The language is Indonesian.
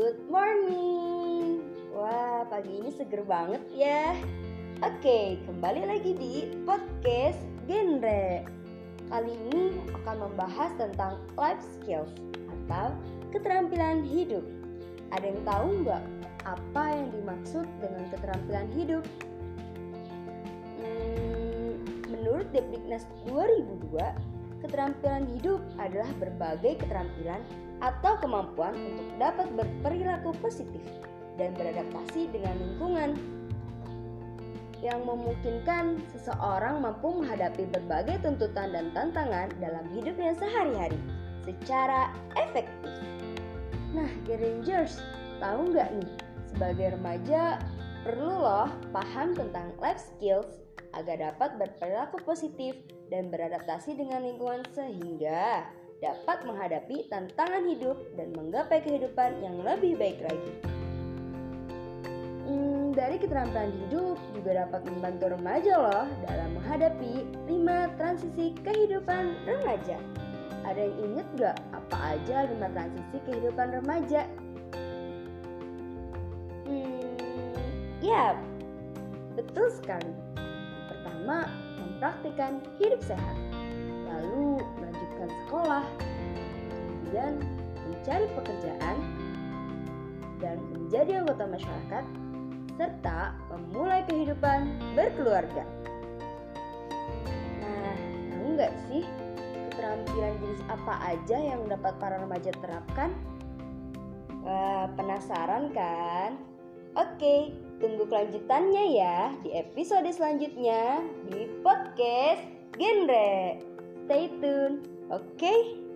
Good morning. Wah, pagi ini seger banget ya. Oke, kembali lagi di podcast Genre. Kali ini akan membahas tentang life skills atau keterampilan hidup. Ada yang tahu nggak apa yang dimaksud dengan keterampilan hidup? Hmm, menurut Depdiknas 2002, keterampilan hidup adalah berbagai keterampilan atau kemampuan untuk dapat berperilaku positif dan beradaptasi dengan lingkungan yang memungkinkan seseorang mampu menghadapi berbagai tuntutan dan tantangan dalam hidupnya sehari-hari secara efektif. Nah, Rangers, tahu nggak nih, sebagai remaja perlu loh paham tentang life skills agar dapat berperilaku positif dan beradaptasi dengan lingkungan sehingga dapat menghadapi tantangan hidup dan menggapai kehidupan yang lebih baik lagi. Hmm, dari keterampilan hidup juga dapat membantu remaja loh dalam menghadapi lima transisi kehidupan remaja. Ada yang inget gak apa aja lima transisi kehidupan remaja? Hmm, ya, betul sekali. Pertama, mempraktikkan hidup sehat lalu melanjutkan sekolah, kemudian mencari pekerjaan, dan menjadi anggota masyarakat, serta memulai kehidupan berkeluarga. Nah, tahu nggak sih keterampilan jenis apa aja yang dapat para remaja terapkan? Wah, penasaran kan? Oke, tunggu kelanjutannya ya di episode selanjutnya di podcast genre. Stay tune, oke? Okay?